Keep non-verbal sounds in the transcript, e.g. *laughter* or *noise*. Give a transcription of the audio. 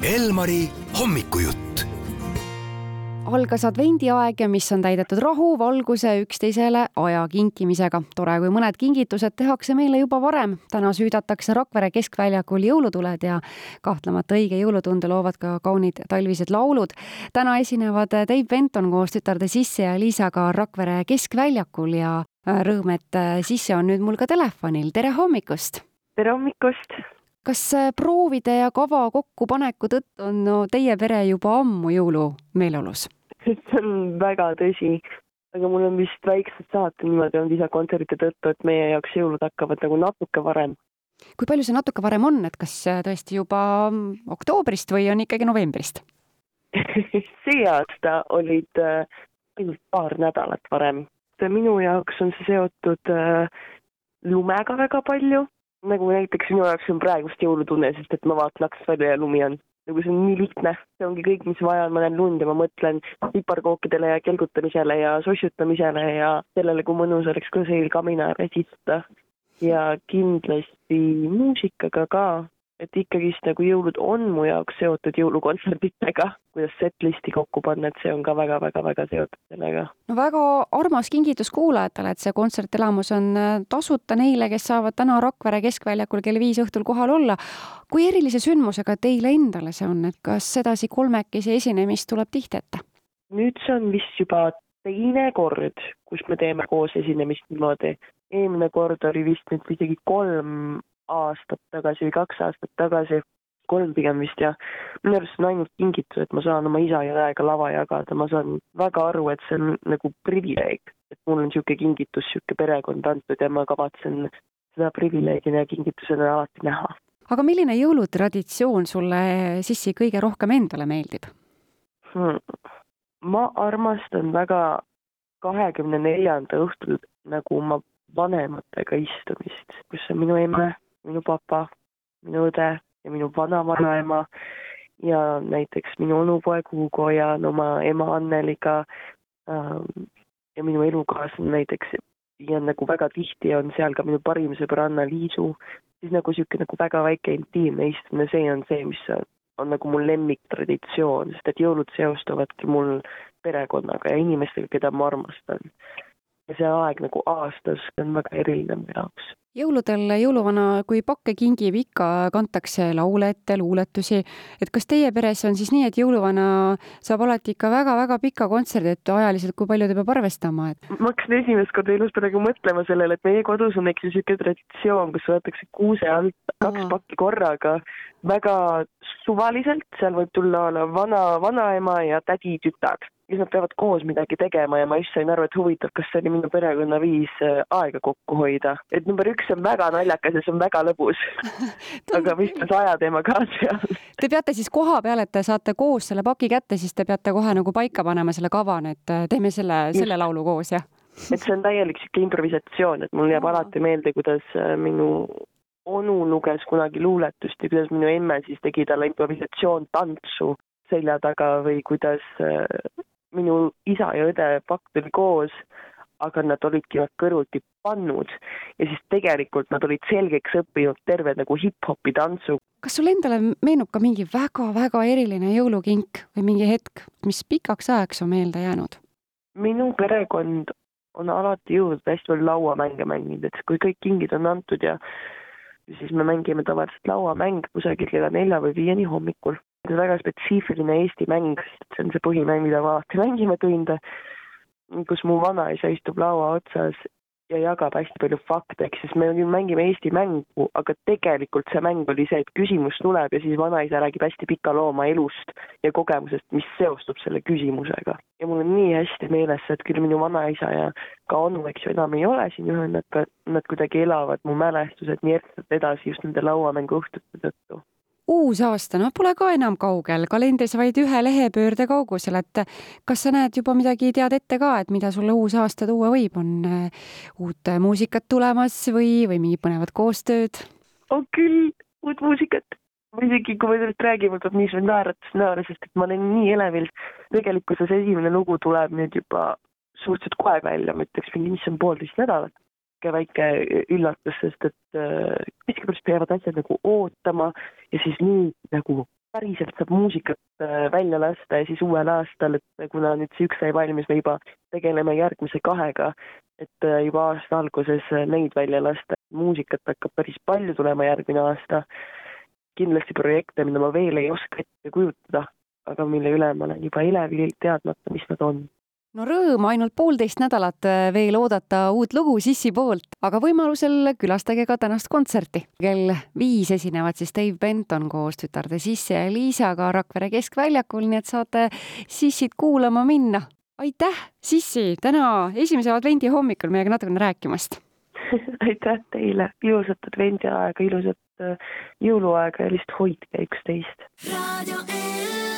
Elmari hommikujutt. algas advendiaeg, mis on täidetud rahu, valguse, üksteisele aja kinkimisega. tore, kui mõned kingitused tehakse meile juba varem. täna süüdatakse Rakvere keskväljakul jõulutuled ja kahtlemata õige jõulutunde loovad ka kaunid talvised laulud. täna esinevad Dave Benton koos tütarde Sisse ja Liisaga Rakvere keskväljakul ja äh, rõõm, et äh, Sisse on nüüd mul ka telefonil. tere hommikust! tere hommikust! Kas äh, proovide ja kava kokkupaneku tõttu on no, teie pere juba ammu jõulumeeleolus? see on väga tõsi, aga mul on vist väiksed saated niimoodi olnud lisakontsertide tõttu, et meie jaoks jõulud hakkavad nagu natuke varem. kui palju see natuke varem on, et kas äh, tõesti juba oktoobrist või on ikkagi novembrist *laughs* see aasta olid äh, ainult paar nädalat varem. minu jaoks on see seotud lumega väga palju nagu näiteks minu jaoks on praegust jõulutunne, sest et ma vaatan aknast välja ja lumi on. nagu see on nii lihtne, see ongi kõik, mis vaja on, ma näen lund ja ma mõtlen piparkookidele ja kelgutamisele ja sossutamisele ja sellele, kui mõnus oleks ka seil kamina ääres istuda. ja kindlasti muusikaga ka, et ikkagist nagu jõulud on mu jaoks seotud jõulukontsertidega, kuidas set-listi kokku panna, et see on ka väga-väga-väga seotud sellega. no väga armas kingitus kuulajatele, et see kontsertelamus on äh, tasuta neile, kes saavad täna Rakvere keskväljakul kell viis õhtul kohal olla. kui erilise sündmusega teile endale see on, et kas sedasi kolmekesi esinemist tuleb tihti ette? nüüd see on vist juba teine kord, kus me teeme koos esinemist niimoodi. eelmine kord oli vist nüüd isegi kolm aastat tagasi või kaks aastat tagasi, kolm pigem vist jah. minu arust see on ainult kingitus, et ma saan oma isa ja õega lava jagada, ma saan väga aru, et see on nagu privileeg, et mul on niisugune kingitus, niisugune perekond antud ja ma kavatsen seda privileegina ja kingitusena alati näha. aga milline jõulutraditsioon sulle, Sissi, kõige rohkem endale meeldib hmm.? ma armastan väga kahekümne neljanda õhtul nagu oma vanematega istumist, kus on minu emme minu papa, minu õde ja minu vana-vanaema ja näiteks minu onupoeg Hugo ja oma ema Anneliga ähm, ja minu elukaaslane näiteks ja nagu väga tihti on seal ka minu parim sõber Anna-Liisu, siis nagu niisugune nagu väga väike intiimne istumine, see on see, mis on, on nagu mu lemmiktraditsioon, sest et jõulud seostuvadki mul perekonnaga ja inimestega, keda ma armastan. See aeg nagu aastas on väga eriline mu jaoks jõuludel jõuluvana, kui pakke kingib, ikka kantakse laule ette, luuletusi. et kas teie peres on siis nii, et jõuluvana saab alati ikka väga-väga pika kontserdi, et ajaliselt, kui palju ta peab arvestama, et? ma hakkasin esimest korda elus praegu mõtlema sellele, et meie kodus on ikka niisugune traditsioon, kus võetakse kuuse alt kaks Aha. pakki korraga, väga suvaliselt, seal võib tulla vana, vanaema ja tädi tütar siis nad peavad koos midagi tegema ja ma just sain aru, et huvitav, kas see oli minu perekonna viis äh, aega kokku hoida. et number üks on väga naljakas ja see on väga lõbus *laughs* aga vist on see ajateema ka seal. Te peate siis koha peal, et te saate koos selle paki kätte, siis te peate kohe nagu paika panema selle kava, et äh, teeme selle, selle laulu koos, jah? *laughs* et see on täielik sihuke improvisatsioon, et mul jääb alati meelde, kuidas äh, minu onu luges kunagi luuletust ja kuidas minu emme siis tegi talle improvisatsioontantsu selja taga või kuidas minu isa ja õde pakt oli koos, aga nad olidki nad kõrvuti pannud ja siis tegelikult nad olid selgeks õppinud terve nagu hip-hopi tantsu. kas sul endale meenub ka mingi väga-väga eriline jõulukink või mingi hetk, mis pikaks ajaks on meelde jäänud? minu perekond on alati jõudnud hästi palju lauamänge mänginud, et kui kõik kingid on antud ja siis me mängime tavaliselt lauamäng kusagil kella nelja või viieni hommikul see väga spetsiifiline Eesti mäng, sest see on see põhimäng, mida me alati mängime tunde, kus mu vanaisa istub laua otsas ja jagab hästi palju fakte, ehk siis me mängime Eesti mängu, aga tegelikult see mäng oli see, et küsimus tuleb ja siis vanaisa räägib hästi pika loo oma elust ja kogemusest, mis seostub selle küsimusega. ja mul on nii hästi meeles see, et küll minu vanaisa ja ka onu, eks ju, enam ei ole siin ühendanud, aga nad kuidagi elavad mu mälestused nii ehtsalt edasi just nende lauamängu õhtute tõttu uus aasta, noh, pole ka enam kaugel, kalendris vaid ühe lehepöörde kaugusel, et kas sa näed juba midagi, tead ette ka, et mida sulle uus aasta tuua võib, on äh, uut muusikat tulemas või, või mingid põnevad koostööd? on küll uut muusikat, isegi kui me sellest räägime, tuleb niisugune naeratus näole, sest et ma olen nii elevil. tegelikkuses esimene lugu tuleb nüüd juba suhteliselt kohe välja, ma ütleks mingi, mis on poolteist nädalat väike, väike üllatus, sest et äh, miskipärast peavad asjad nagu ootama ja siis nüüd nagu päriselt saab muusikat äh, välja lasta ja siis uuel aastal, et kuna nüüd see üks sai valmis, me juba tegeleme järgmise kahega, et äh, juba aasta alguses neid välja lasta. muusikat hakkab päris palju tulema järgmine aasta. kindlasti projekte, mida ma veel ei oska ette kujutada, aga mille üle ma olen juba elevil teadmata, mis nad on no rõõm ainult poolteist nädalat äh, veel oodata uut lugu Sissi poolt, aga võimalusel külastage ka tänast kontserti. kell viis esinevad siis Dave Benton koos tütarde Sissi ja Liisaga Rakvere keskväljakul, nii et saate Sissit kuulama minna. aitäh, Sissi, täna esimese advendi hommikul meiega natukene rääkimast *laughs* aitäh teile, ilusat advendiaega, ilusat äh, jõuluaega ja lihtsalt hoidke üksteist. raadio Elma